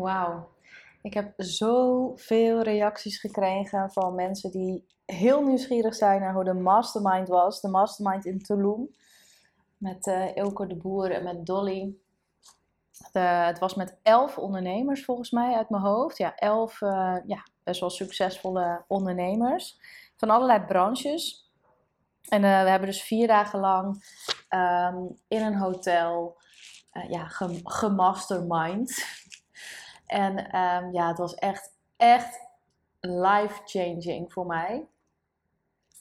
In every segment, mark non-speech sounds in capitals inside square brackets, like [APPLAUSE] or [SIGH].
Wauw. Ik heb zoveel reacties gekregen van mensen die heel nieuwsgierig zijn naar hoe de mastermind was. De mastermind in Tulum. Met uh, de Boer en met Dolly. Het was met elf ondernemers volgens mij uit mijn hoofd. Ja, elf uh, ja, best wel succesvolle ondernemers. Van allerlei branches. En uh, we hebben dus vier dagen lang um, in een hotel ja, gemastermind. En um, ja, het was echt, echt life-changing voor mij.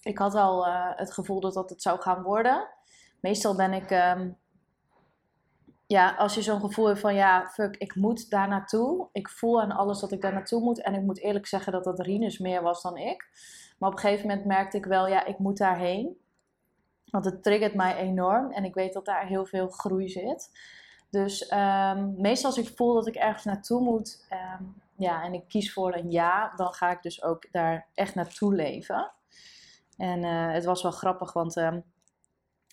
Ik had al uh, het gevoel dat dat het zou gaan worden. Meestal ben ik, um, ja, als je zo'n gevoel hebt van ja, fuck, ik moet daar naartoe. Ik voel aan alles dat ik daar naartoe moet. En ik moet eerlijk zeggen dat dat Rinus meer was dan ik. Maar op een gegeven moment merkte ik wel, ja, ik moet daarheen. Want het triggert mij enorm en ik weet dat daar heel veel groei zit. Dus um, meestal als ik voel dat ik ergens naartoe moet, um, ja, en ik kies voor een ja, dan ga ik dus ook daar echt naartoe leven. En uh, het was wel grappig, want um,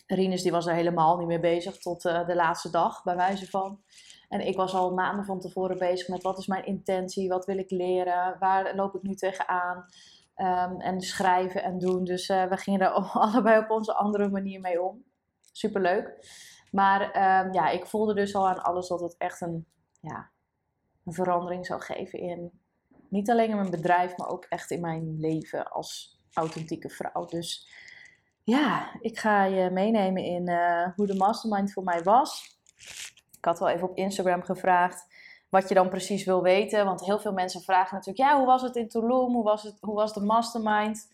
Rinus die was er helemaal niet mee bezig tot uh, de laatste dag, bij wijze van. En ik was al maanden van tevoren bezig met wat is mijn intentie, wat wil ik leren, waar loop ik nu tegenaan. Um, en schrijven en doen. Dus uh, we gingen er [LAUGHS] allebei op onze andere manier mee om. Superleuk. Maar um, ja, ik voelde dus al aan alles dat het echt een, ja, een verandering zou geven in niet alleen in mijn bedrijf, maar ook echt in mijn leven als authentieke vrouw. Dus ja, ik ga je meenemen in uh, hoe de mastermind voor mij was. Ik had wel even op Instagram gevraagd wat je dan precies wil weten. Want heel veel mensen vragen natuurlijk, ja, hoe was het in Tulum? Hoe was, het, hoe was de mastermind?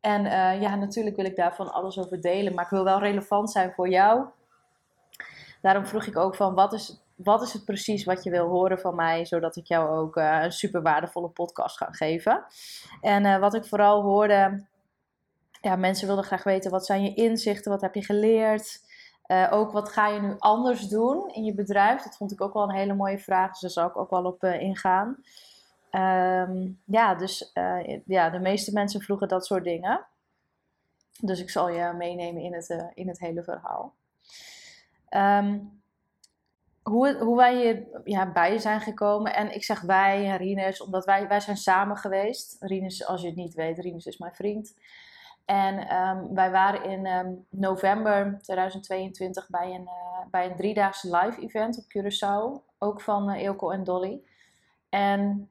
En uh, ja, natuurlijk wil ik daarvan alles over delen. Maar ik wil wel relevant zijn voor jou daarom vroeg ik ook van wat is, wat is het precies wat je wil horen van mij, zodat ik jou ook uh, een super waardevolle podcast ga geven. En uh, wat ik vooral hoorde, ja, mensen wilden graag weten wat zijn je inzichten, wat heb je geleerd. Uh, ook wat ga je nu anders doen in je bedrijf? Dat vond ik ook wel een hele mooie vraag, dus daar zal ik ook wel op ingaan. Um, ja, dus ja, de meeste mensen vroegen dat soort dingen. Dus ik zal je meenemen in het, in het hele verhaal. Um, hoe, hoe wij hier ja, bij zijn gekomen. En ik zeg wij, Rinus, omdat wij, wij zijn samen geweest. Rinus, als je het niet weet, Rinus is mijn vriend. En um, wij waren in um, november 2022 bij een, uh, bij een driedaagse live event op Curaçao. Ook van uh, Eelco en Dolly. En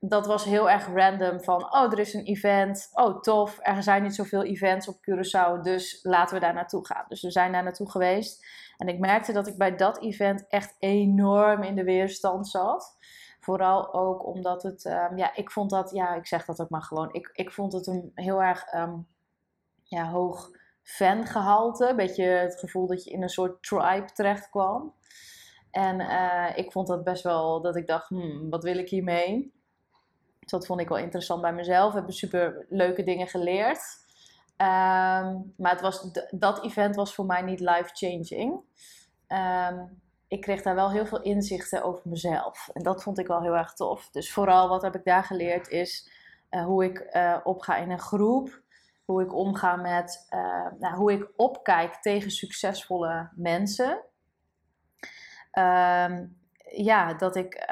dat was heel erg random van, oh, er is een event. Oh, tof, er zijn niet zoveel events op Curaçao, dus laten we daar naartoe gaan. Dus we zijn daar naartoe geweest. En ik merkte dat ik bij dat event echt enorm in de weerstand zat. Vooral ook omdat het, um, ja, ik vond dat, ja, ik zeg dat ook maar gewoon. Ik, ik vond het een heel erg um, ja, hoog fangehalte. Een beetje het gevoel dat je in een soort tribe terecht kwam. En uh, ik vond dat best wel, dat ik dacht, hmm, wat wil ik hiermee? Dus dat vond ik wel interessant bij mezelf. We hebben super leuke dingen geleerd. Um, maar het was, dat event was voor mij niet life-changing. Um, ik kreeg daar wel heel veel inzichten over mezelf. En dat vond ik wel heel erg tof. Dus vooral wat heb ik daar geleerd is uh, hoe ik uh, opga in een groep. Hoe ik omga met, uh, nou, hoe ik opkijk tegen succesvolle mensen. Um, ja, dat ik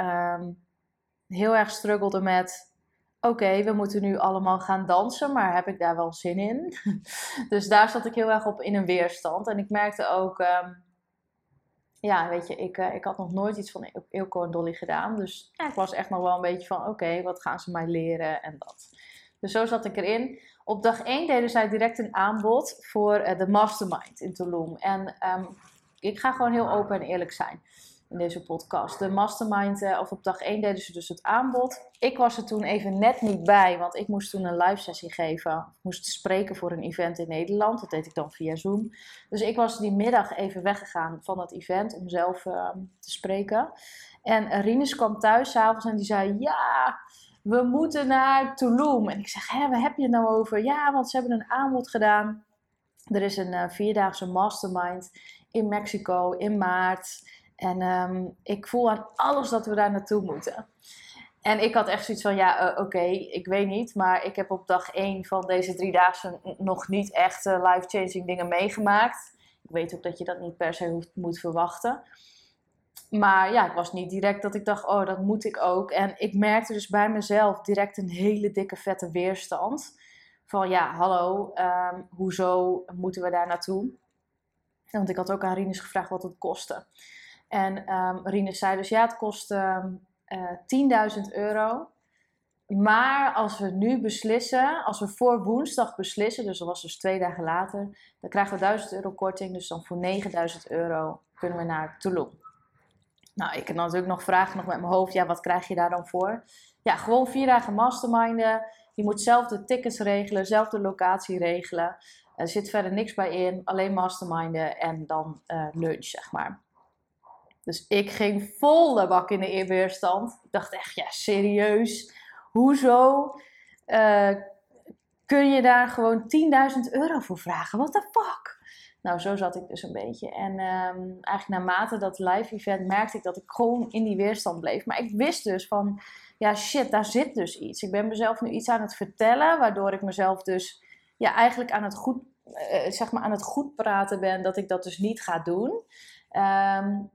heel erg struggelde met: oké, we moeten nu allemaal gaan dansen, maar heb ik daar wel zin in? [LAUGHS] dus daar zat ik heel erg op in een weerstand. En ik merkte ook, um, ja, weet je, ik, uh, ik had nog nooit iets van Ilko en Dolly gedaan. Dus ja, ik was echt nog wel een beetje van: oké, wat gaan ze mij leren en dat. Dus zo zat ik erin. Op dag 1 deden zij direct een aanbod voor uh, de mastermind in Tulum. En um, ik ga gewoon heel open en eerlijk zijn in deze podcast. De mastermind, uh, of op dag 1 deden ze dus het aanbod. Ik was er toen even net niet bij, want ik moest toen een live sessie geven. Ik moest spreken voor een event in Nederland. Dat deed ik dan via Zoom. Dus ik was die middag even weggegaan van het event om zelf uh, te spreken. En Rinus kwam thuis s'avonds en die zei: Ja, we moeten naar Tulum. En ik zeg: Hé, waar heb je het nou over? Ja, want ze hebben een aanbod gedaan. Er is een uh, vierdaagse mastermind in Mexico in maart. En um, ik voel aan alles dat we daar naartoe moeten. En ik had echt zoiets van, ja, uh, oké, ik weet niet. Maar ik heb op dag 1 van deze drie dagen nog niet echt uh, life-changing dingen meegemaakt. Ik weet ook dat je dat niet per se hoeft, moet verwachten. maar ja, ik was niet direct dat ik dacht, oh, dat moet ik ook. En ik merkte dus bij mezelf direct een hele dikke vette weerstand. Van ja, hallo, ehm, hoezo moeten we daar naartoe? Want ik had ook aan Rinus gevraagd wat het kostte. En um, Rinus zei dus, ja, het kost um, uh, 10.000 euro. Maar als we nu beslissen, als we voor woensdag beslissen, dus dat was dus twee dagen later, dan krijgen we 1000 euro korting. Dus dan voor 9000 euro kunnen we naar Tulum. Nou, ik heb natuurlijk nog vragen nog met mijn hoofd. Ja, wat krijg je daar dan voor? Ja, gewoon vier dagen masterminden. Je moet zelf de tickets regelen, zelf de locatie regelen. Er zit verder niks bij in, alleen masterminden en dan uh, lunch, zeg maar. Dus ik ging volle bak in de eerweerstand. Ik dacht echt, ja, serieus? Hoezo uh, kun je daar gewoon 10.000 euro voor vragen? What the fuck? Nou, zo zat ik dus een beetje. En um, eigenlijk naarmate dat live event merkte ik dat ik gewoon in die weerstand bleef. Maar ik wist dus van, ja shit, daar zit dus iets. Ik ben mezelf nu iets aan het vertellen, waardoor ik mezelf dus ja, eigenlijk aan het goed, uh, zeg maar aan het goed praten ben dat ik dat dus niet ga doen. Um,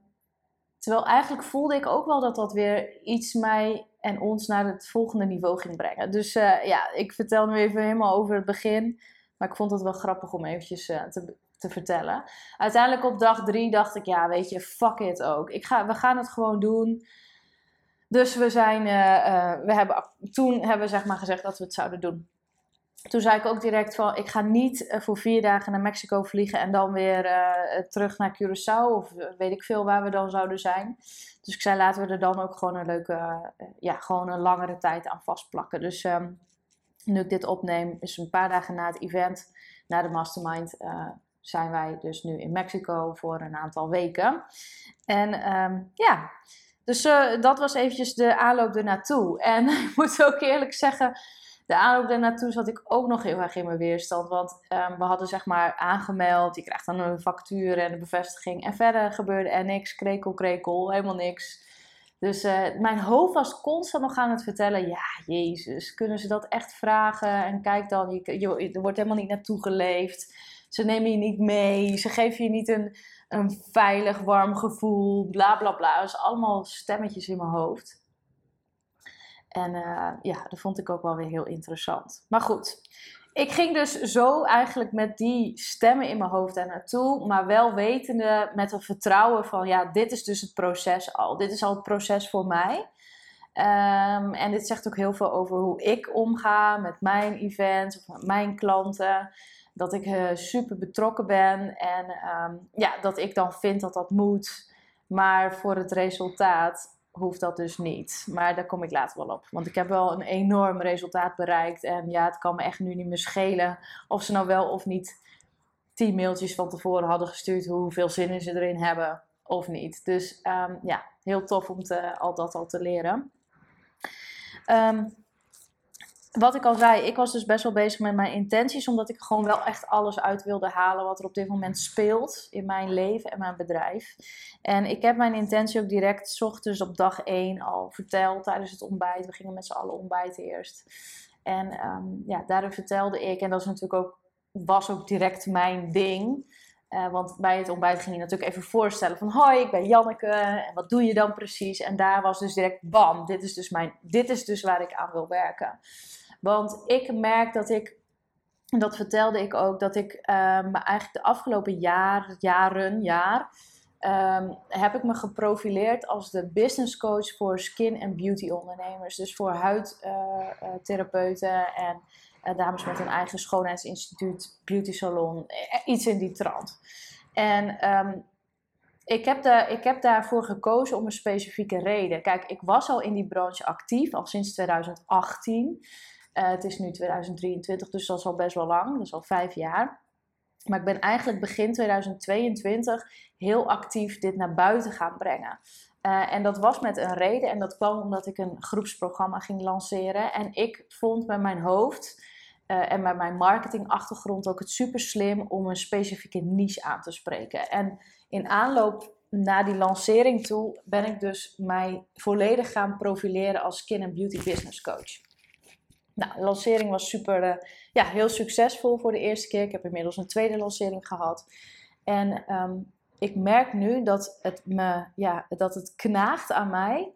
terwijl eigenlijk voelde ik ook wel dat dat weer iets mij en ons naar het volgende niveau ging brengen. Dus uh, ja, ik vertel nu even helemaal over het begin. Maar ik vond het wel grappig om eventjes uh, te, te vertellen. Uiteindelijk op dag drie dacht ik, ja, weet je, fuck it ook. Ik ga, we gaan het gewoon doen. Dus we zijn, uh, we hebben, toen hebben we zeg maar gezegd dat we het zouden doen. Toen zei ik ook direct van, ik ga niet uh, voor vier dagen naar Mexico vliegen en dan weer terug naar Curaçao of weet ik veel waar we dan zouden zijn. Dus ik zei, laten we er dan ook gewoon een leuke, ja, gewoon een langere tijd aan vastplakken. Dus um, nu ik dit opneem, is een paar dagen na het event, na de mastermind, zijn wij dus nu in Mexico voor een aantal weken. En um, ja, dus dat was eventjes de aanloop ernaartoe. En [LAUGHS] ik moet ook eerlijk zeggen, de aanloop ernaartoe zat ik ook nog heel erg in mijn weerstand. Want um, we hadden zeg maar aangemeld, je krijgt dan een factuur en een bevestiging. En verder gebeurde er niks, krekel, krekel, helemaal niks. Dus uh, mijn hoofd was constant nog aan het vertellen: ja, Jezus, kunnen ze dat echt vragen? En kijk dan, je, je, er wordt helemaal niet naartoe geleefd. Ze nemen je niet mee. Ze geven je niet een, een veilig, warm gevoel. Bla bla bla. Dus allemaal stemmetjes in mijn hoofd. En uh, ja, dat vond ik ook wel weer heel interessant. Maar goed, ik ging dus zo eigenlijk met die stemmen in mijn hoofd daar naartoe. Maar wel wetende met een vertrouwen van ja, dit is dus het proces al. Dit is al het proces voor mij. Um, en dit zegt ook heel veel over hoe ik omga met mijn events of met mijn klanten dat ik uh, super betrokken ben en um, ja, dat ik dan vind dat dat moet. Maar voor het resultaat hoeft dat dus niet. Maar daar kom ik later wel op. Want ik heb wel een enorm resultaat bereikt. En ja, het kan me echt nu niet meer schelen of ze nou wel of niet tien mailtjes van tevoren hadden gestuurd. Hoeveel zin ze erin hebben of niet. Dus um, ja, heel tof om te, al dat al te leren. Um, wat ik al zei, ik was dus best wel bezig met mijn intenties, omdat ik gewoon wel echt alles uit wilde halen wat er op dit moment speelt in mijn leven en mijn bedrijf. En ik heb mijn intentie ook direct ochtends op dag 1 al verteld tijdens het ontbijt. We gingen met z'n allen ontbijten eerst. En um, ja, daarin vertelde ik, en dat is natuurlijk ook, was ook direct mijn ding. Uh, want bij het ontbijt ging je natuurlijk even voorstellen van hoi, ik ben Janneke en wat doe je dan precies? En daar was dus direct bam, dit is dus, mijn, dit is dus waar ik aan wil werken. Want ik merk dat ik, en dat vertelde ik ook, dat ik um, eigenlijk de afgelopen jaar, jaren, jaar, um, heb ik me geprofileerd als de business coach voor skin- en beauty ondernemers. Dus voor huidtherapeuten en uh, dames met een eigen schoonheidsinstituut, beauty salon, eh, iets in die trant. En um, ik heb, de, ik heb daarvoor gekozen om een specifieke reden. Kijk, ik was al in die branche actief, al sinds 2018. Uh, het is nu 2023, dus dat is al best wel lang. Dat is al vijf jaar. Maar ik ben eigenlijk begin 2022 heel actief dit naar buiten gaan brengen. Uh, en dat was met een reden. En dat kwam omdat ik een groepsprogramma ging lanceren. En ik vond met mijn hoofd uh, en met mijn marketingachtergrond ook het super slim om een specifieke niche aan te spreken. En in aanloop naar die lancering toe ben ik dus mij volledig gaan profileren als skin and beauty business coach. Nou, de lancering was super, uh, ja, heel succesvol voor de eerste keer. Ik heb inmiddels een tweede lancering gehad. En um, ik merk nu dat het, me, ja, dat het knaagt aan mij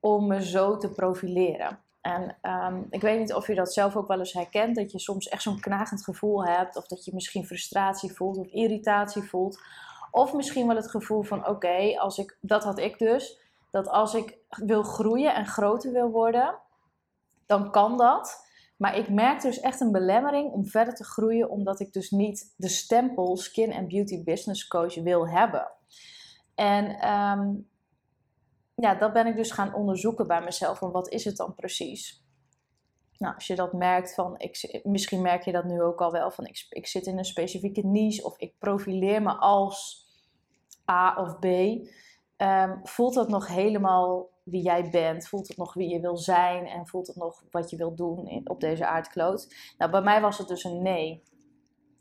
om me zo te profileren. En um, ik weet niet of je dat zelf ook wel eens herkent, dat je soms echt zo'n knagend gevoel hebt, of dat je misschien frustratie voelt of irritatie voelt. Of misschien wel het gevoel van: oké, als ik, dat had ik dus, dat als ik wil groeien en groter wil worden, dan kan dat. Maar ik merk dus echt een belemmering om verder te groeien, omdat ik dus niet de stempel Skin and Beauty Business Coach wil hebben. En um, ja, dat ben ik dus gaan onderzoeken bij mezelf. Van wat is het dan precies? Nou, als je dat merkt van, ik, misschien merk je dat nu ook al wel, van ik, ik zit in een specifieke niche of ik profileer me als A of B. Um, voelt dat nog helemaal wie jij bent? Voelt het nog wie je wil zijn? En voelt het nog wat je wil doen op deze aardkloot? Nou, bij mij was het dus een nee.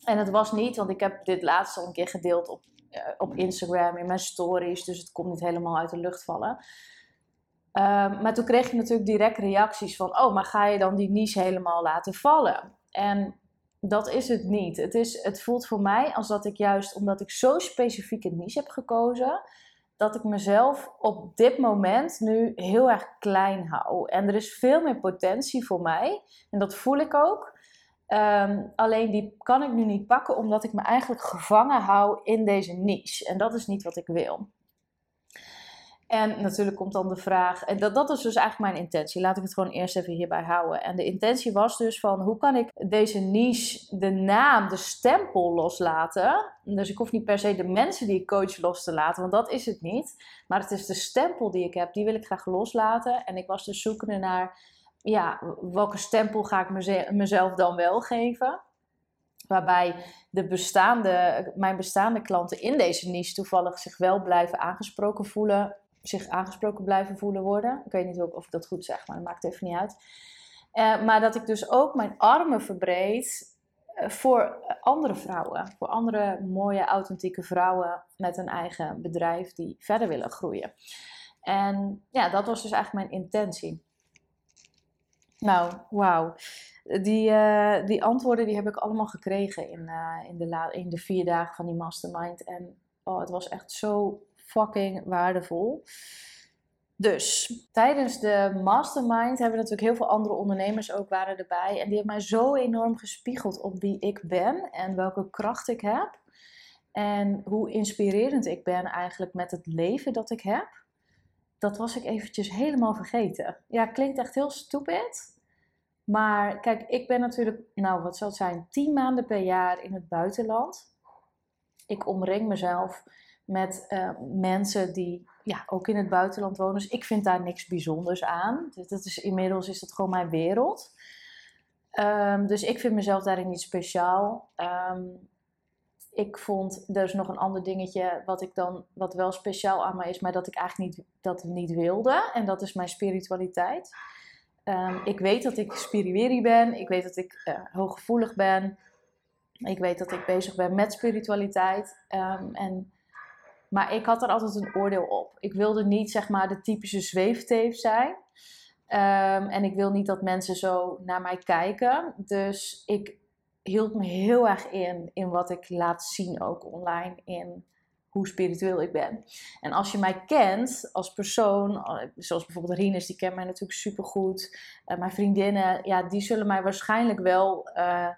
En het was niet, want ik heb dit laatst al een keer gedeeld op eh, op Instagram, in mijn stories. Dus het komt niet helemaal uit de lucht vallen. Ehm, maar toen kreeg je natuurlijk direct reacties van: Oh, maar ga je dan die niche helemaal laten vallen? En dat is het niet. Het, is, het voelt voor mij als dat ik juist, omdat ik zo specifiek een niche heb gekozen, dat ik mezelf op dit moment nu heel erg klein hou. En er is veel meer potentie voor mij. En dat voel ik ook. Ehm, alleen die kan ik nu niet pakken omdat ik me eigenlijk gevangen hou in deze niche. En dat is niet wat ik wil. En natuurlijk komt dan de vraag, en dat, dat is dus eigenlijk mijn intentie. Laat ik het gewoon eerst even hierbij houden. En de intentie was dus van, hoe kan ik deze niche, de naam, de stempel loslaten? Dus ik hoef niet per se de mensen die ik coach los te laten, want dat is het niet. Maar het is de stempel die ik heb, die wil ik graag loslaten. En ik was dus zoekende naar ja, welke stempel ga ik mezelf dan wel geven? Waarbij de bestaande, mijn bestaande klanten in deze niche toevallig zich wel blijven aangesproken voelen, zich aangesproken blijven voelen worden. Ik weet niet of ik dat goed zeg, maar dat maakt even niet uit. Uh, maar dat ik dus ook mijn armen verbreed uh, voor andere vrouwen. Voor andere mooie, authentieke vrouwen met een eigen bedrijf die verder willen groeien. En ja, dat was dus eigenlijk mijn intentie. Nou, wauw. Die, uh, die antwoorden die heb ik allemaal gekregen in, in, de la in de vier dagen van die mastermind. En oh, het was echt zo fucking waardevol. Dus tijdens de mastermind hebben natuurlijk heel veel andere ondernemers ook waren erbij. En die hebben mij zo enorm gespiegeld op wie ik ben en welke kracht ik heb. En hoe inspirerend ik ben eigenlijk met het leven dat ik heb dat was ik eventjes helemaal vergeten. Ja, klinkt echt heel stupid. Maar kijk, ik ben natuurlijk, nou wat zal het zijn, tien maanden per jaar in het buitenland. Ik omring mezelf met uh, mensen die ja, ook in het buitenland wonen. Dus ik vind daar niks bijzonders aan. Dus dat is, inmiddels is dat gewoon mijn wereld. Um, dus ik vind mezelf daarin niet speciaal. Um, ik vond, er is nog een ander dingetje wat ik dan, wat wel speciaal aan mij is, maar dat ik eigenlijk niet, dat niet wilde. En dat is mijn spiritualiteit. Um, ik weet dat ik spiriwiri ben. Ik weet dat ik uh, hooggevoelig ben. Ik weet dat ik bezig ben met spiritualiteit. En, maar ik had er altijd een oordeel op. Ik wilde niet zeg maar de typische zweefteef zijn. Um, en ik wil niet dat mensen zo naar mij kijken. Dus ik hield me heel erg in, in wat ik laat zien ook online, in hoe spiritueel ik ben. En als je mij kent als persoon, eh, zoals bijvoorbeeld Rines, die kent mij natuurlijk supergoed. Uh, mijn vriendinnen, ja, die zullen mij waarschijnlijk wel uh,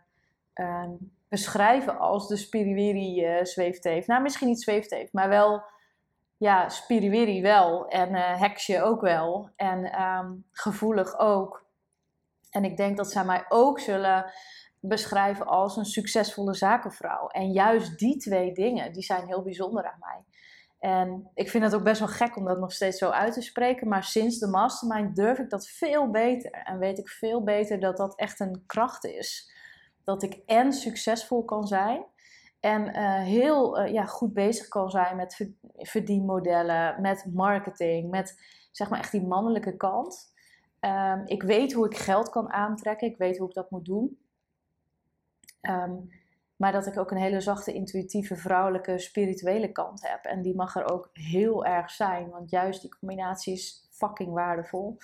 uh, beschrijven als de spiriwiri uh, zweefteef. Nou, misschien niet zweefteef, maar wel, ja, spiriwiri wel. En heksje ook wel. En um, gevoelig ook. En ik denk dat zij mij ook zullen beschrijven als een succesvolle zakenvrouw. En juist die twee dingen, die zijn heel bijzonder aan mij. En ik vind het ook best wel gek om dat nog steeds zo uit te spreken. Maar sinds de mastermind durf ik dat veel beter. En weet ik veel beter dat dat echt een kracht is. Dat ik en succesvol kan zijn. En uh, heel uh, ja, goed bezig kan zijn met verdienmodellen, met marketing, met zeg maar echt die mannelijke kant. Um, ik weet hoe ik geld kan aantrekken. Ik weet hoe ik dat moet doen. Um, maar dat ik ook een hele zachte, intuïtieve, vrouwelijke, spirituele kant heb. En die mag er ook heel erg zijn, want juist die combinatie is fucking waardevol.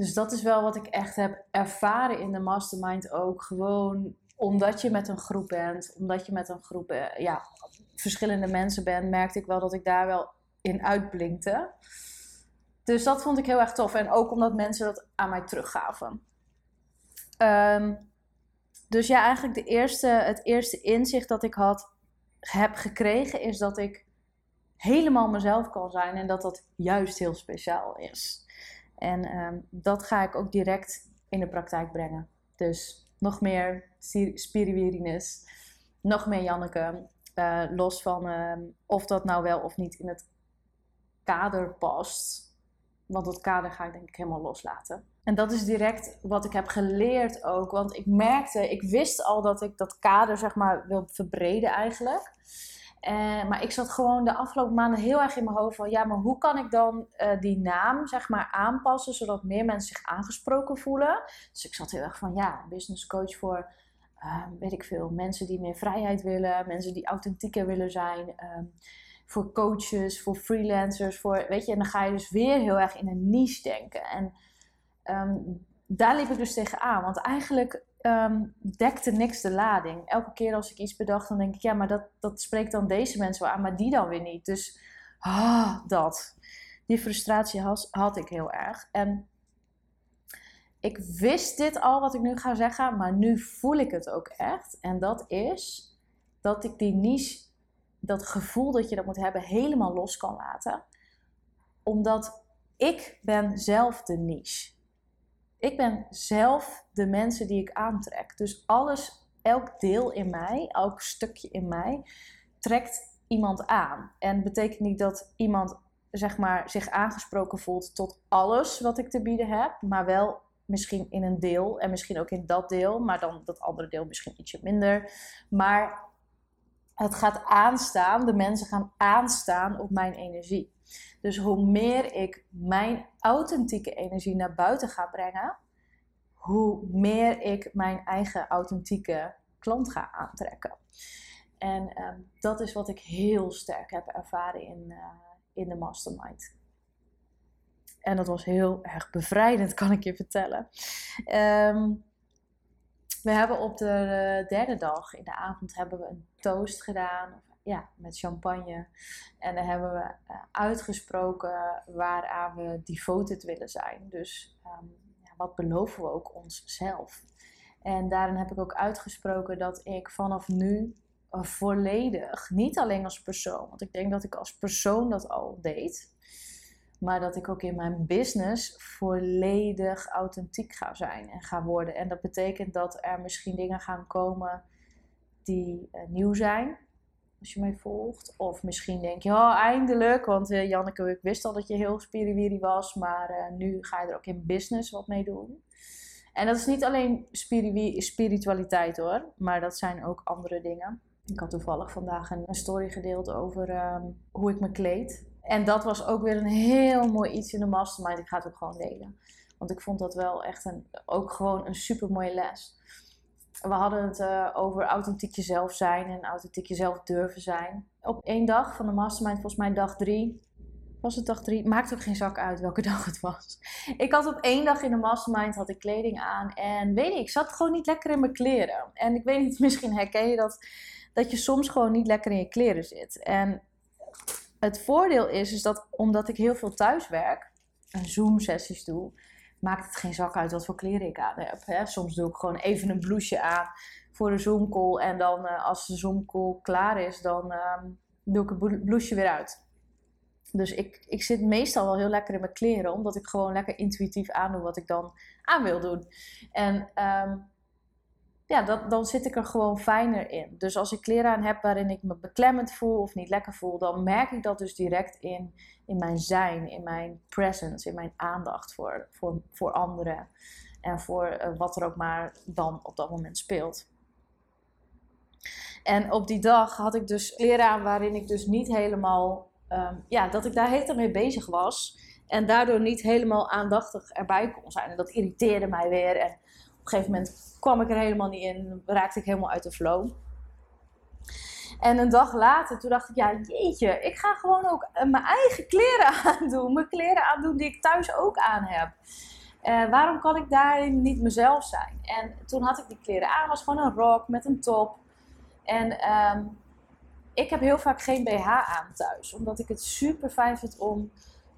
Dus dat is wel wat ik echt heb ervaren in de mastermind ook. Gewoon omdat je met een groep bent, omdat je met een groep, eh, ja, verschillende mensen ben, merkte ik wel dat ik daar wel in uitblinkte. Dus dat vond ik heel erg tof. En ook omdat mensen dat aan mij teruggaven. Ehm, dus ja, eigenlijk de eerste, het eerste inzicht dat ik had, heb gekregen is dat ik helemaal mezelf kan zijn en dat dat juist heel speciaal is. En ehm, dat ga ik ook direct in de praktijk brengen. Dus nog meer spiriwirinis, nog meer Janneke. Uh, los van ehm, of dat nou wel of niet in het kader past. Want dat kader ga ik denk ik helemaal loslaten. En dat is direct wat ik heb geleerd ook. Want ik merkte, ik wist al dat ik dat kader zeg maar wil verbreden eigenlijk. Uh, maar ik zat gewoon de afgelopen maanden heel erg in mijn hoofd van ja, maar hoe kan ik dan uh, die naam zeg maar aanpassen zodat meer mensen zich aangesproken voelen? Dus ik zat heel erg van ja, business coach voor uh, weet ik veel, mensen die meer vrijheid willen, mensen die authentieker willen zijn, ehm, voor coaches, voor freelancers, voor weet je, en dan ga je dus weer heel erg in een niche denken. En um, daar liep ik dus tegenaan, want eigenlijk um, dekte niks de lading. Elke keer als ik iets bedacht, dan denk ik, ja, maar dat, dat spreekt dan deze mensen wel aan, maar die dan weer niet. Dus ah, dat. Die frustratie had, had ik heel erg. En ik wist dit al wat ik nu ga zeggen, maar nu voel ik het ook echt. En dat is dat ik die niche, dat gevoel dat je dat moet hebben, helemaal los kan laten. Omdat ik ben zelf de niche. Ik ben zelf de mensen die ik aantrek. Dus alles, elk deel in mij, elk stukje in mij, trekt iemand aan. En betekent niet dat iemand zeg maar, zich aangesproken voelt tot alles wat ik te bieden heb, maar wel misschien in een deel en misschien ook in dat deel, maar dan dat andere deel misschien ietsje minder. Maar het gaat aanstaan, de mensen gaan aanstaan op mijn energie. Dus hoe meer ik mijn authentieke energie naar buiten ga brengen, hoe meer ik mijn eigen authentieke klant ga aantrekken. En ehm, dat is wat ik heel sterk heb ervaren in, uh, in de mastermind. En dat was heel erg bevrijdend, [LAUGHS] kan ik je vertellen. Ehm, we hebben op de derde dag in de avond hebben we een toast gedaan ja, met champagne. En dan hebben we uh, uitgesproken waaraan we devoted willen zijn. Dus um, ja, wat beloven we ook onszelf? En daarin heb ik ook uitgesproken dat ik vanaf nu uh, volledig, niet alleen als persoon, want ik denk dat ik als persoon dat al deed, maar dat ik ook in mijn business volledig authentiek ga zijn en ga worden. En dat betekent dat er misschien dingen gaan komen die uh, nieuw zijn, als je mij volgt. Of misschien denk je, oh eindelijk, want uh, Janneke, ik wist al dat je heel spiriwiri was, maar uh, nu ga je er ook in business wat mee doen. En dat is niet alleen spiritualiteit hoor, maar dat zijn ook andere dingen. Ik had toevallig vandaag een, story gedeeld over um, hoe ik me kleed. En dat was ook weer een heel mooi iets in de mastermind. Ik ga het ook gewoon delen. Want ik vond dat wel echt een, ook gewoon een super mooie les we hadden het uh, over authentiek jezelf zijn en authentiek jezelf durven zijn. Op één dag van de mastermind, volgens mij dag drie, was het dag drie, maakt ook geen zak uit welke [LAUGHS] dag het was. Ik had op één dag in de mastermind had ik kleding aan en weet je, ik zat gewoon niet lekker in mijn kleren. En ik weet niet, [LAUGHS] misschien herken je dat, dat je soms gewoon niet lekker in je kleren zit. En het voordeel is, is dat omdat ik heel veel thuis werk en Zoom-sessies doe, maakt het geen zak uit wat voor kleren ik aan heb. Hè? Soms doe ik gewoon even een blouseje aan voor de Zoom-call. En dan uh, als de Zoom-call klaar is, dan um, doe ik het blouseje weer uit. Dus ik, ik zit meestal wel heel lekker in mijn kleren, omdat ik gewoon lekker intuïtief aandoe wat ik dan aan wil doen. En um, ja, dan zit ik er gewoon fijner in. Dus als ik kleren aan heb waarin ik me beklemmend voel of niet lekker voel, dan merk ik dat dus direct in, in mijn zijn, in mijn presence, in mijn aandacht voor, voor, voor anderen en voor uh, wat er ook maar dan op dat moment speelt. En op die dag had ik dus kleren aan waarin ik dus niet helemaal, um, ja, dat ik daar helemaal mee bezig was. En daardoor niet helemaal aandachtig erbij kon zijn. En dat irriteerde mij weer. En een gegeven moment kwam ik er helemaal niet in, raakte ik helemaal uit de flow. En een dag later, toen dacht ik, ja jeetje, ik ga gewoon ook eh, mijn eigen kleren [LAUGHS] aandoen. Mijn kleren aandoen die ik thuis ook aan heb. Uh, waarom kan ik daarin niet mezelf zijn? En toen had ik die kleren aan, was gewoon een rok met een top. En um, ik heb heel vaak geen BH aan thuis. Omdat ik het super fijn vind om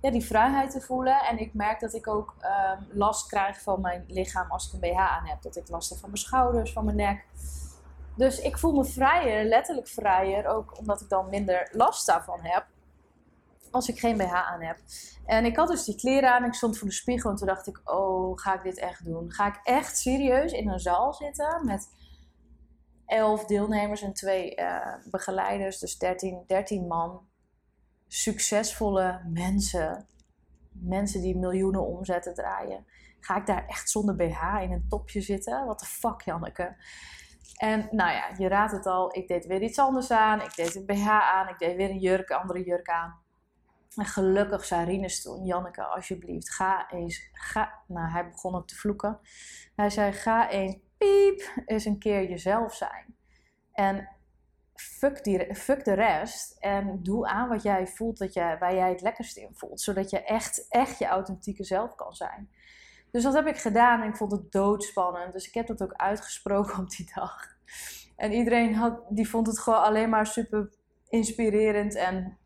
ja, die vrijheid te voelen. En ik merk dat ik ook ehm, last krijg van mijn lichaam als ik een BH aan heb. Dat ik last heb van mijn schouders, van mijn nek. Dus ik voel me vrijer, letterlijk vrijer. Ook omdat ik dan minder last daarvan heb. Als ik geen BH aan heb. En ik had dus die kleren aan. Ik stond voor de spiegel en toen dacht ik: Oh, ga ik dit echt doen? Ga ik echt serieus in een zaal zitten met elf deelnemers en twee uh, begeleiders, dus 13, 13 man. Succesvolle mensen, mensen die miljoenen omzetten draaien. Ga ik daar echt zonder BH in een topje zitten? Wat de fuck, Janneke? En nou ja, je raadt het al, ik deed weer iets anders aan. Ik deed een BH aan, ik deed weer een jurk, andere jurk aan. En gelukkig zei Rinus toen, Janneke, alsjeblieft, ga eens, ga... Nou, hij begon ook te vloeken. Hij zei, ga eens piep, eens een keer jezelf zijn. En fuck, die, fuck de rest en doe aan wat jij voelt, dat jij, waar jij het lekkerst in voelt. Zodat je echt, echt je authentieke zelf kan zijn. Dus dat heb ik gedaan en ik vond het doodspannend. Dus ik heb dat ook uitgesproken [LAUGHS] op die dag. En iedereen had, die vond het gewoon alleen maar super inspirerend en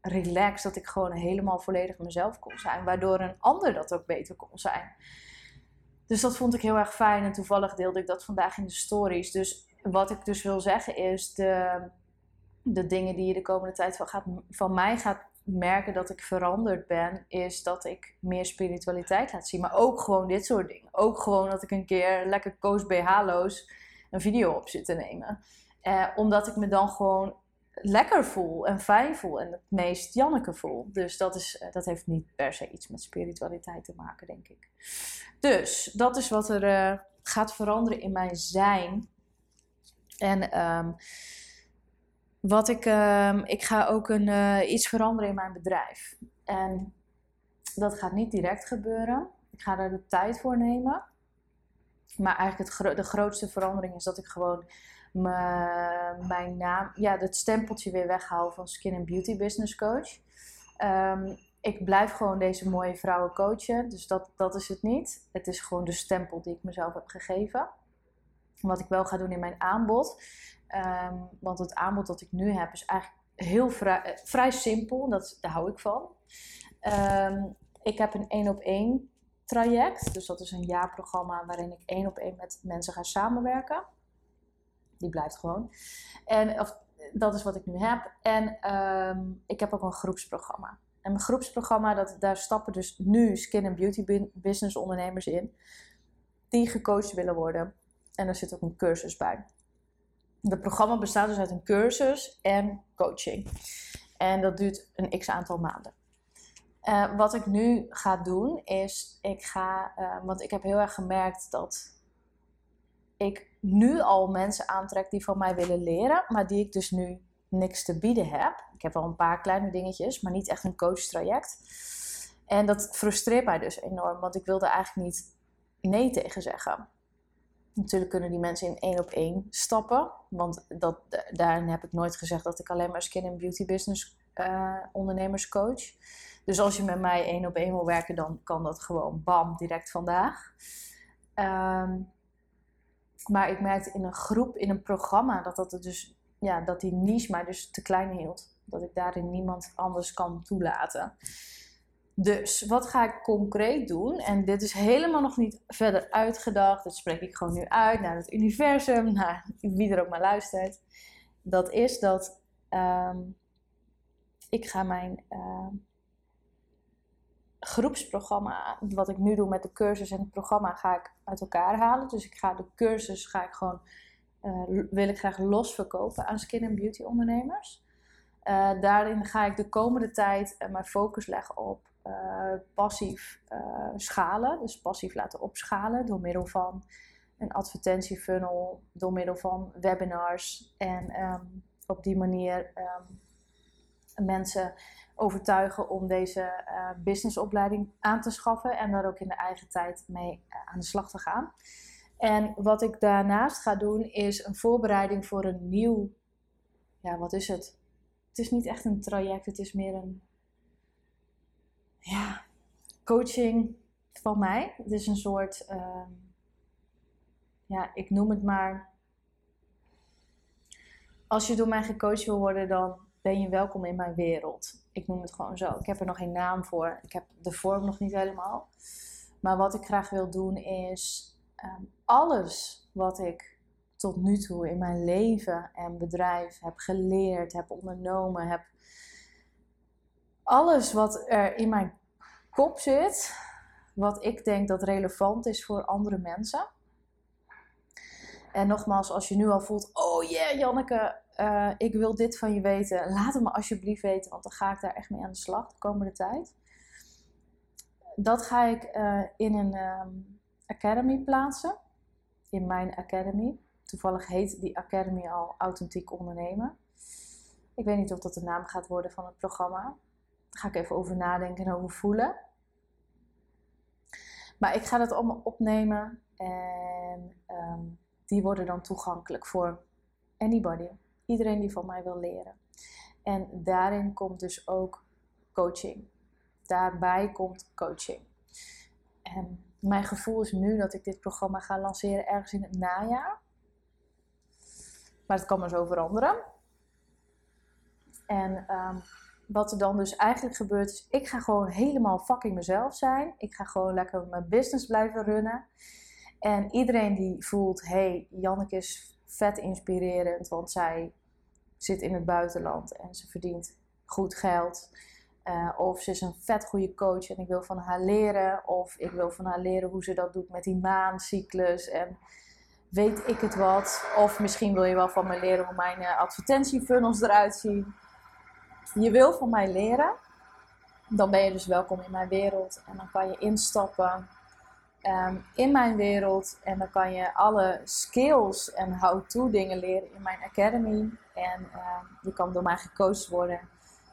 relaxed. Dat ik gewoon helemaal volledig mezelf kon zijn. Waardoor een ander dat ook beter kon zijn. Dus dat vond ik heel erg fijn. En toevallig deelde ik dat vandaag in de stories. Dus wat ik dus wil zeggen is de, de dingen die je de komende tijd van, gaat, van mij gaat merken dat ik veranderd ben, is dat ik meer spiritualiteit laat zien. Maar ook gewoon dit soort dingen. Ook gewoon dat ik een keer lekker koos BH-loos een video op zit te nemen. Eh, omdat ik me dan gewoon lekker voel en fijn voel en het meest Janneke voel. Dus dat, is, eh, dat heeft niet per se iets met spiritualiteit te maken, denk ik. Dus dat is wat er uh, gaat veranderen in mijn zijn. En um, wat ik, uh, ik ga ook een, uh, iets veranderen in mijn bedrijf. En dat gaat niet direct gebeuren. Ik ga daar de tijd voor nemen. Maar eigenlijk het de grootste verandering is dat ik gewoon mijn naam, ja, dat stempeltje weer weghaal van Skin and Beauty Business Coach. Um, ik blijf gewoon deze mooie vrouwen coachen. Dus dat, dat is het niet. Het is gewoon de stempel die ik mezelf heb gegeven. Wat ik wel ga doen in mijn aanbod. Ehm, want het aanbod dat ik nu heb is eigenlijk heel vrij, eh, vrij simpel. Dat, daar hou ik van. Ehm, ik heb een één op één traject. Dus dat is een jaarprogramma waarin ik één op één met mensen ga samenwerken. Die blijft gewoon. En of, dat is wat ik nu heb. En ehm, ik heb ook een groepsprogramma. En mijn groepsprogramma, dat, daar stappen dus nu skin en beauty business ondernemers in. Die gecoacht willen worden. En er zit ook een cursus bij. Het programma bestaat dus uit een cursus en coaching. En dat duurt een x aantal maanden. Uh, wat ik nu ga doen is, ik ga, uh, want ik heb heel erg gemerkt dat ik nu al mensen aantrek die van mij willen leren, maar die ik dus nu niks te bieden heb. Ik heb wel een paar kleine dingetjes, maar niet echt een coachtraject. En dat frustreert mij dus enorm, want ik wilde eigenlijk niet nee tegen zeggen. Natuurlijk kunnen die mensen in één op één stappen. Want dat, daarin heb ik nooit gezegd dat ik alleen maar skin en beauty business uh, ondernemers coach. Dus als je met mij één op één wil werken, dan kan dat gewoon bam, direct vandaag. Um, maar ik merkte in een groep, in een programma, dat, dat, dus, ja, dat die niche mij dus te klein hield. Dat ik daarin niemand anders kan toelaten. Dus wat ga ik concreet doen? En dit is helemaal nog niet verder uitgedacht. Dat spreek ik gewoon nu uit naar het universum, [LAUGHS] naar wie er ook maar luistert. Dat is dat um, ik ga mijn uh, groepsprogramma, wat ik nu doe met de cursus en het programma, ga ik uit elkaar halen. Dus ik ga de cursus ga ik gewoon, uh, wil ik graag los verkopen aan skin en beauty ondernemers. Uh, daarin ga ik de komende tijd mijn focus leggen op uh, passief uh, schalen. Dus passief laten opschalen door middel van een advertentiefunnel, door middel van webinars. En um, op die manier um, mensen overtuigen om deze uh, businessopleiding aan te schaffen en daar ook in de eigen tijd mee aan de slag te gaan. En wat ik daarnaast ga doen is een voorbereiding voor een nieuw, ja wat is het? Het is niet echt een traject, het is meer een ja, coaching van mij. Het is een soort, uh, ja, ik noem het maar als je door mij gecoacht wil worden, dan ben je welkom in mijn wereld. Ik noem het gewoon zo. Ik heb er nog geen naam voor. Ik heb de vorm nog niet helemaal. Maar wat ik graag wil doen is ehm, alles wat ik tot nu toe in mijn leven en bedrijf heb geleerd, heb ondernomen, heb alles wat er in mijn kop zit, wat ik denk dat relevant is voor andere mensen. En nogmaals, als je nu al voelt, oh yeah, Janneke, uh, ik wil dit van je weten. Laat het me alsjeblieft weten, want dan ga ik daar echt mee aan de slag de komende tijd. Dat ga ik uh, in een um, academy plaatsen. In mijn academy. Toevallig heet die academy al Authentiek Ondernemen. Ik weet niet of dat de naam gaat worden van het programma. Ga ik even over nadenken en over voelen. Maar ik ga dat allemaal opnemen en um, die worden dan toegankelijk voor anybody. Iedereen die van mij wil leren. En daarin komt dus ook coaching. Daarbij komt coaching. En mijn gevoel is nu dat ik dit programma ga lanceren ergens in het najaar. Maar het kan maar zo veranderen. En um, wat er dan dus eigenlijk gebeurt is, ik ga gewoon helemaal fucking mezelf zijn. Ik ga gewoon lekker mijn business blijven runnen. En iedereen die voelt, hey, Janneke is vet inspirerend, want zij zit in het buitenland en ze verdient goed geld. Uh, of ze is een vet goede coach en ik wil van haar leren. Of ik wil van haar leren hoe ze dat doet met die maancyclus en weet ik het wat. Of misschien wil je wel van me leren hoe mijn uh, advertentiefunnels eruit zien. Je wil van mij leren, dan ben je dus welkom in mijn wereld. En dan kan je instappen Ehm, in mijn wereld. En dan kan je alle skills en how-to dingen leren in mijn academy. En uh, je kan door mij gecoacht worden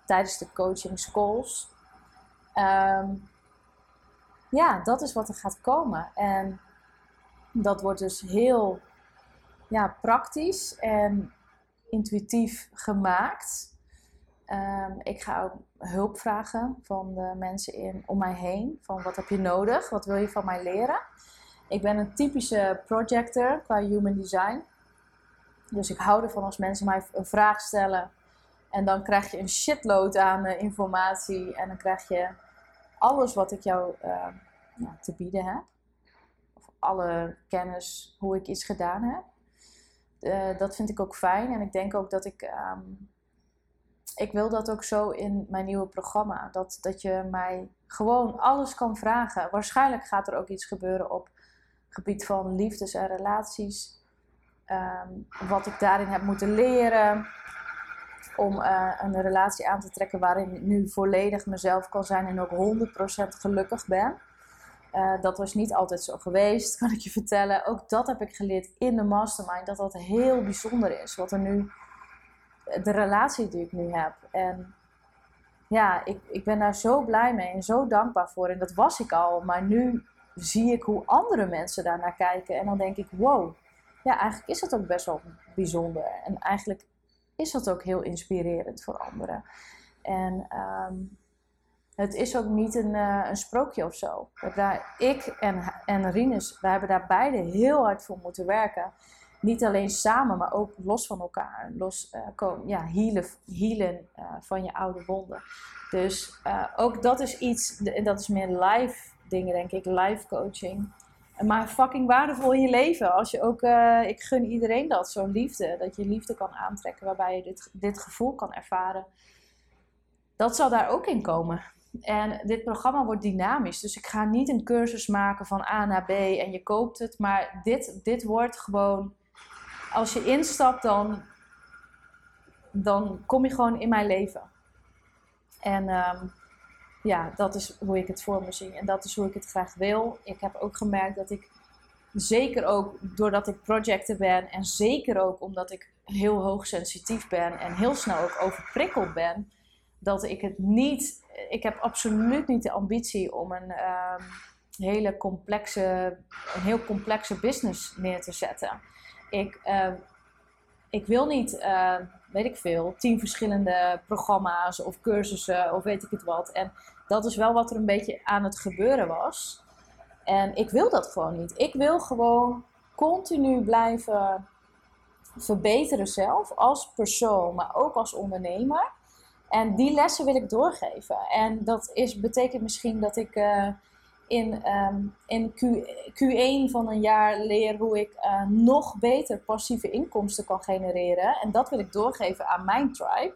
tijdens de coaching schools. Ehm, ja, dat is wat er gaat komen. En dat wordt dus heel ja, praktisch en intuïtief gemaakt. Um, ik ga ook hulp vragen van de mensen in, om mij heen. Van wat heb je nodig? Wat wil je van mij leren? Ik ben een typische projector qua human design. Dus ik hou ervan als mensen mij een vraag stellen. En dan krijg je een shitload aan uh, informatie. En dan krijg je alles wat ik jou uh, ja, te bieden heb. Of alle kennis hoe ik iets gedaan heb. Uh, dat vind ik ook fijn. En ik denk ook dat ik um, ik wil dat ook zo in mijn nieuwe programma. Dat, dat je mij gewoon alles kan vragen. Waarschijnlijk gaat er ook iets gebeuren op gebied van liefdes en relaties. Ehm, wat ik daarin heb moeten leren. Om uh, een relatie aan te trekken waarin ik nu volledig mezelf kan zijn en ook 100% gelukkig ben. Uh, dat was niet altijd zo geweest, [LAUGHS] kan ik je vertellen. Ook dat heb ik geleerd in de mastermind. Dat dat heel bijzonder is. Wat er nu de relatie die ik nu heb. En ja, ik, ik ben daar zo blij mee en zo dankbaar voor. En dat was ik al, maar nu zie ik hoe andere mensen daar naar kijken. En dan denk ik, wow, ja, eigenlijk is dat ook best wel bijzonder. En eigenlijk is dat ook heel inspirerend voor anderen. En ehm, het is ook niet een, uh, een sprookje of zo. Daar, ik en, en Rinus, wij hebben daar beide heel hard voor moeten werken niet alleen samen, maar ook los van elkaar. Los uh, komen, ja, healen, healen uh, van je oude wonden. Dus uh, ook dat is iets, en dat is meer live dingen, denk ik, live coaching. Maar fucking waardevol in je leven. Als je ook, ik gun iedereen dat, zo'n liefde. Dat je liefde kan aantrekken, waarbij je dit, dit gevoel kan ervaren. Dat zal daar ook in komen. En dit programma wordt dynamisch. Dus ik ga niet een cursus maken van A naar B en je koopt het. Maar dit, dit wordt gewoon als je instapt, dan, dan kom je gewoon in mijn leven. En um, ja, dat is hoe ik het voor me zie. En dat is hoe ik het graag wil. Ik heb ook gemerkt dat ik, zeker ook doordat ik projecten ben, en zeker ook omdat ik heel hoogsensitief ben en heel snel ook overprikkeld ben, dat ik het niet, ik heb absoluut niet de ambitie om een um, hele complexe, een heel complexe business neer te zetten ik, uh, ik wil niet, uh, weet ik veel, tien verschillende programma's of cursussen of weet ik het wat. En dat is wel wat er een beetje aan het gebeuren was. En ik wil dat gewoon niet. Ik wil gewoon continu blijven verbeteren zelf als persoon, maar ook als ondernemer. En die lessen wil ik doorgeven. En dat is, betekent misschien dat ik uh, in, um, in Q, Q1 van een jaar leer hoe ik uh, nog beter passieve inkomsten kan genereren. En dat wil ik doorgeven aan mijn tribe.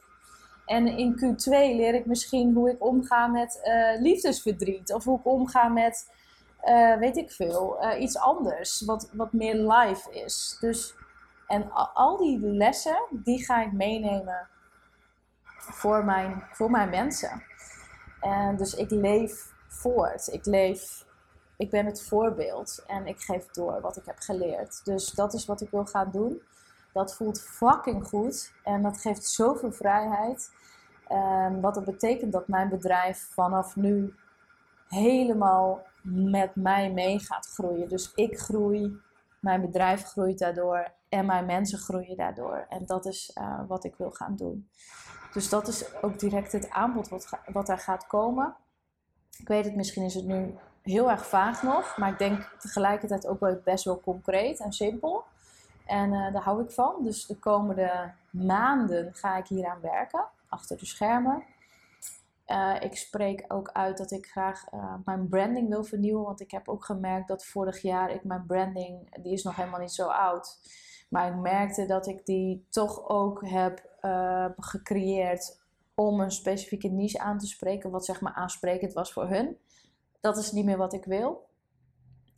En in Q2 leer ik misschien hoe ik omga met uh, liefdesverdriet. Of hoe ik omga met, weet ik veel, iets anders. Wat, wat meer live is. Dus, en al die lessen, die ga ik meenemen voor mijn, voor mijn mensen. En dus ik leef Ik leef, ik ben het voorbeeld en ik geef door wat ik heb geleerd. Dus dat is wat ik wil gaan doen. Dat voelt fucking goed en dat geeft zoveel vrijheid. Um, wat dat betekent dat mijn bedrijf vanaf nu helemaal met mij mee gaat groeien. Dus ik groei, mijn bedrijf groeit daardoor en mijn mensen groeien daardoor. En dat is uh, wat ik wil gaan doen. Dus dat is ook direct het aanbod wat, wat er gaat komen. Ik weet het, misschien is het nu heel erg vaag nog, maar ik denk tegelijkertijd ook wel best wel concreet en simpel. En uh, daar hou ik van. Dus de komende maanden ga ik hieraan werken, achter de schermen. Uh, ik spreek ook uit dat ik graag uh, mijn branding wil vernieuwen. Want ik heb ook gemerkt dat vorig jaar ik mijn branding, die is nog helemaal niet zo oud. Maar ik merkte dat ik die toch ook heb gecreëerd om een specifieke niche aan te spreken, wat zeg maar aansprekend was voor hun. Dat is niet meer wat ik wil.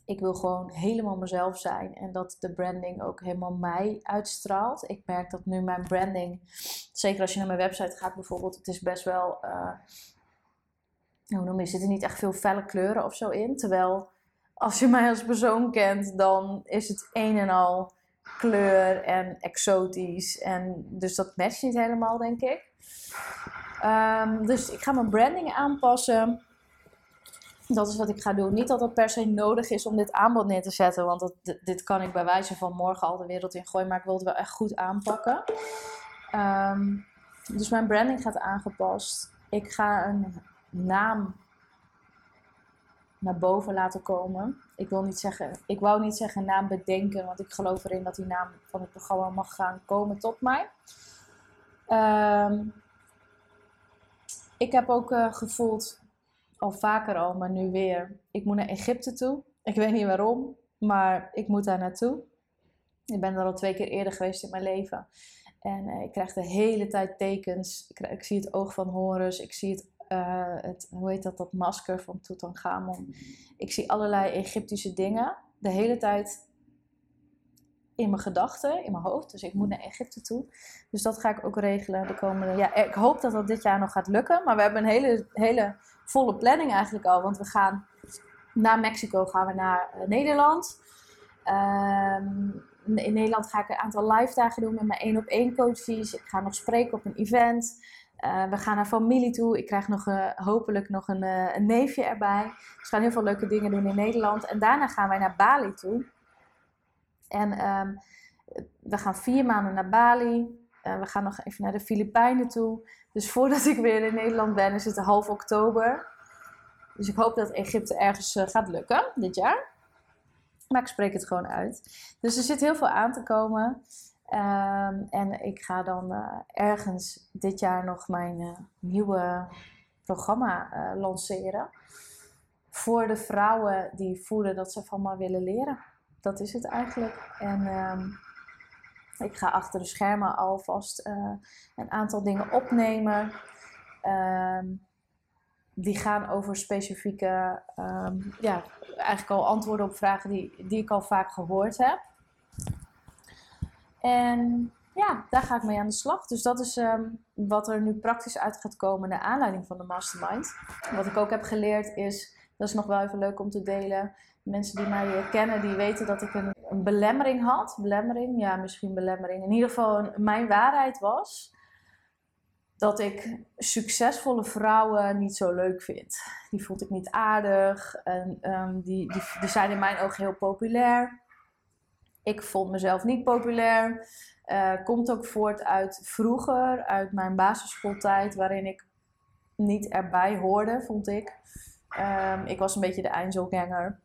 Ik wil gewoon helemaal mezelf zijn en dat de branding ook helemaal mij uitstraalt. Ik merk dat nu mijn branding, zeker als je naar mijn website gaat bijvoorbeeld, het is best wel, uh, hoe noem je, er zitten niet echt veel felle kleuren of zo in. Terwijl als je mij als persoon kent, dan is het een en al kleur en exotisch. En dus dat matcht niet helemaal, denk ik. Um, dus ik ga mijn branding aanpassen. Dat is wat ik ga doen. Niet dat het per se nodig is om dit aanbod neer te zetten. Want dat, dit kan ik bij wijze van morgen al de wereld in gooien. Maar ik wil het wel echt goed aanpakken. Um, dus mijn branding gaat aangepast. Ik ga een naam naar boven laten komen. Ik wil niet zeggen, ik wou niet zeggen naam bedenken, want ik geloof erin dat die naam van het programma mag gaan komen tot mij. Um, ik heb ook uh, gevoeld, al vaker al, maar nu weer, ik moet naar Egypte toe. Ik weet niet waarom, maar ik moet daar naartoe. Ik ben er al twee keer eerder geweest in mijn leven. En uh, ik krijg de hele tijd tekens. Ik, ik, zie het oog van Horus. Ik zie het uh, het, hoe heet dat, dat masker van Tutankhamon. Ik zie allerlei Egyptische dingen de hele tijd in mijn gedachten, in mijn hoofd. Dus ik moet naar Egypte toe. Dus dat ga ik ook regelen de komende... Ja, ik hoop dat dat dit jaar nog gaat lukken. Maar we hebben een hele, hele volle planning eigenlijk al. Want we gaan naar Mexico, gaan we naar uh, Nederland. Um, in Nederland ga ik een aantal live dagen doen met mijn één op één coaches. Ik ga nog spreken op een event. Uh, we gaan naar familie toe. Ik krijg nog, uh, hopelijk nog een, een, neefje erbij. Dus we gaan heel veel leuke dingen doen in Nederland. En daarna gaan wij naar Bali toe. En um, we gaan vier maanden naar Bali. we gaan nog even naar de Filipijnen toe. Dus [LAUGHS] voordat ik weer in Nederland ben, is het half oktober. Dus ik hoop dat Egypte ergens gaat lukken dit jaar. Maar ik spreek het gewoon uit. Dus er zit heel veel aan te komen. Um, en ik ga dan uh, ergens dit jaar nog mijn nieuwe programma lanceren. Voor de vrouwen die voelen dat ze van me willen leren. Dat is het eigenlijk. En um, ik ga achter de schermen alvast een aantal dingen opnemen. Um, die gaan over specifieke, ja, eigenlijk al antwoorden op vragen die, die ik al vaak gehoord heb. En ja, daar ga ik mee aan de slag. Dus dat is um, wat er nu praktisch uit gaat komen naar aanleiding van de mastermind. Wat ik ook heb geleerd is, dat is nog wel even leuk om te delen. Mensen die mij kennen, die weten dat ik een, een belemmering had. Belemmering, ja, misschien belemmering. In ieder geval, mijn waarheid was dat ik succesvolle vrouwen niet zo leuk vind. Die vond ik niet aardig. En um, die, die, die zijn in mijn ogen heel populair. Ik vond mezelf niet populair. Uh, komt ook voort uit vroeger, uit mijn basisschooltijd, waarin ik niet erbij hoorde, vond ik. Um, ik was een beetje de eindselganger.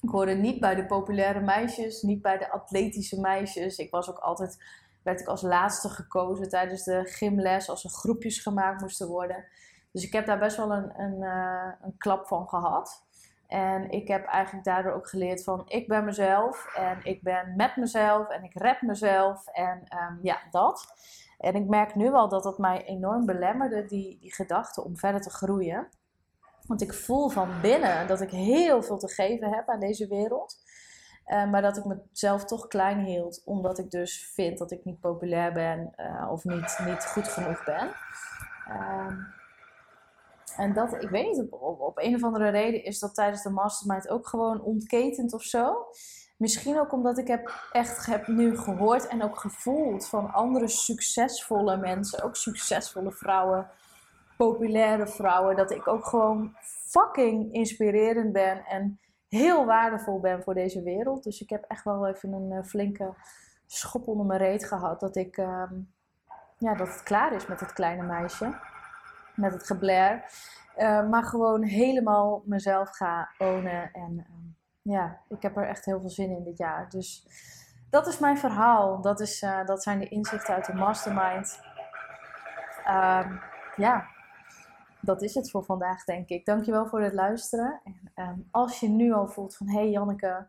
Ik hoorde niet bij de populaire meisjes, niet bij de atletische meisjes. Ik was ook altijd, werd ik als laatste gekozen tijdens de gymles als er groepjes gemaakt moesten worden. Dus ik heb daar best wel een, een, uh, een klap van gehad. En ik heb eigenlijk daardoor ook geleerd van ik ben mezelf en ik ben met mezelf en ik red mezelf en um, ja, dat. En ik merk nu al dat dat mij enorm belemmerde, die, die gedachte om verder te groeien. Want ik voel van binnen dat ik heel veel te geven heb aan deze wereld. Uh, maar dat ik mezelf toch klein hield, omdat ik dus vind dat ik niet populair ben uh, of niet, niet goed genoeg ben. Uh, en dat, ik weet niet, op, op, een of andere reden is dat tijdens de mastermind ook gewoon ontketend of zo. Misschien ook omdat ik heb echt heb nu gehoord en ook gevoeld van andere succesvolle mensen, ook succesvolle vrouwen, populaire vrouwen, dat ik ook gewoon fucking inspirerend ben en heel waardevol ben voor deze wereld. Dus ik heb echt wel even een uh, flinke schop onder mijn reet gehad dat ik, uh, ja, dat het klaar is met het kleine meisje met het geblair. Uh, maar gewoon helemaal mezelf ga ownen. En uh, ja, ik heb er echt heel veel zin in dit jaar. Dus dat is mijn verhaal. Dat, is, uh, dat zijn de inzichten uit de mastermind. Ehm, ja, dat is het voor vandaag, denk ik. Dankjewel voor het luisteren. En ehm, als je nu al voelt van... Hé hey Janneke,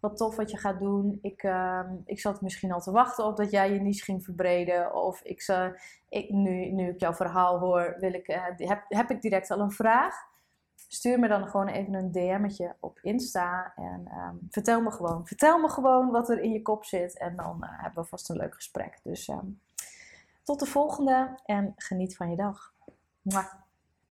wat tof wat je gaat doen. Ik, uh, ik zat misschien al te wachten op dat jij je niche ging verbreden. Of ik, uh, ik, nu, nu ik jouw verhaal hoor, wil ik, uh, heb, heb ik direct al een vraag. Stuur me dan gewoon even een DM'tje op Insta. En um, vertel me gewoon. Vertel me gewoon wat er in je kop zit. En dan uh, hebben we vast een leuk gesprek. Dus tot de volgende en geniet van je dag. Mwah.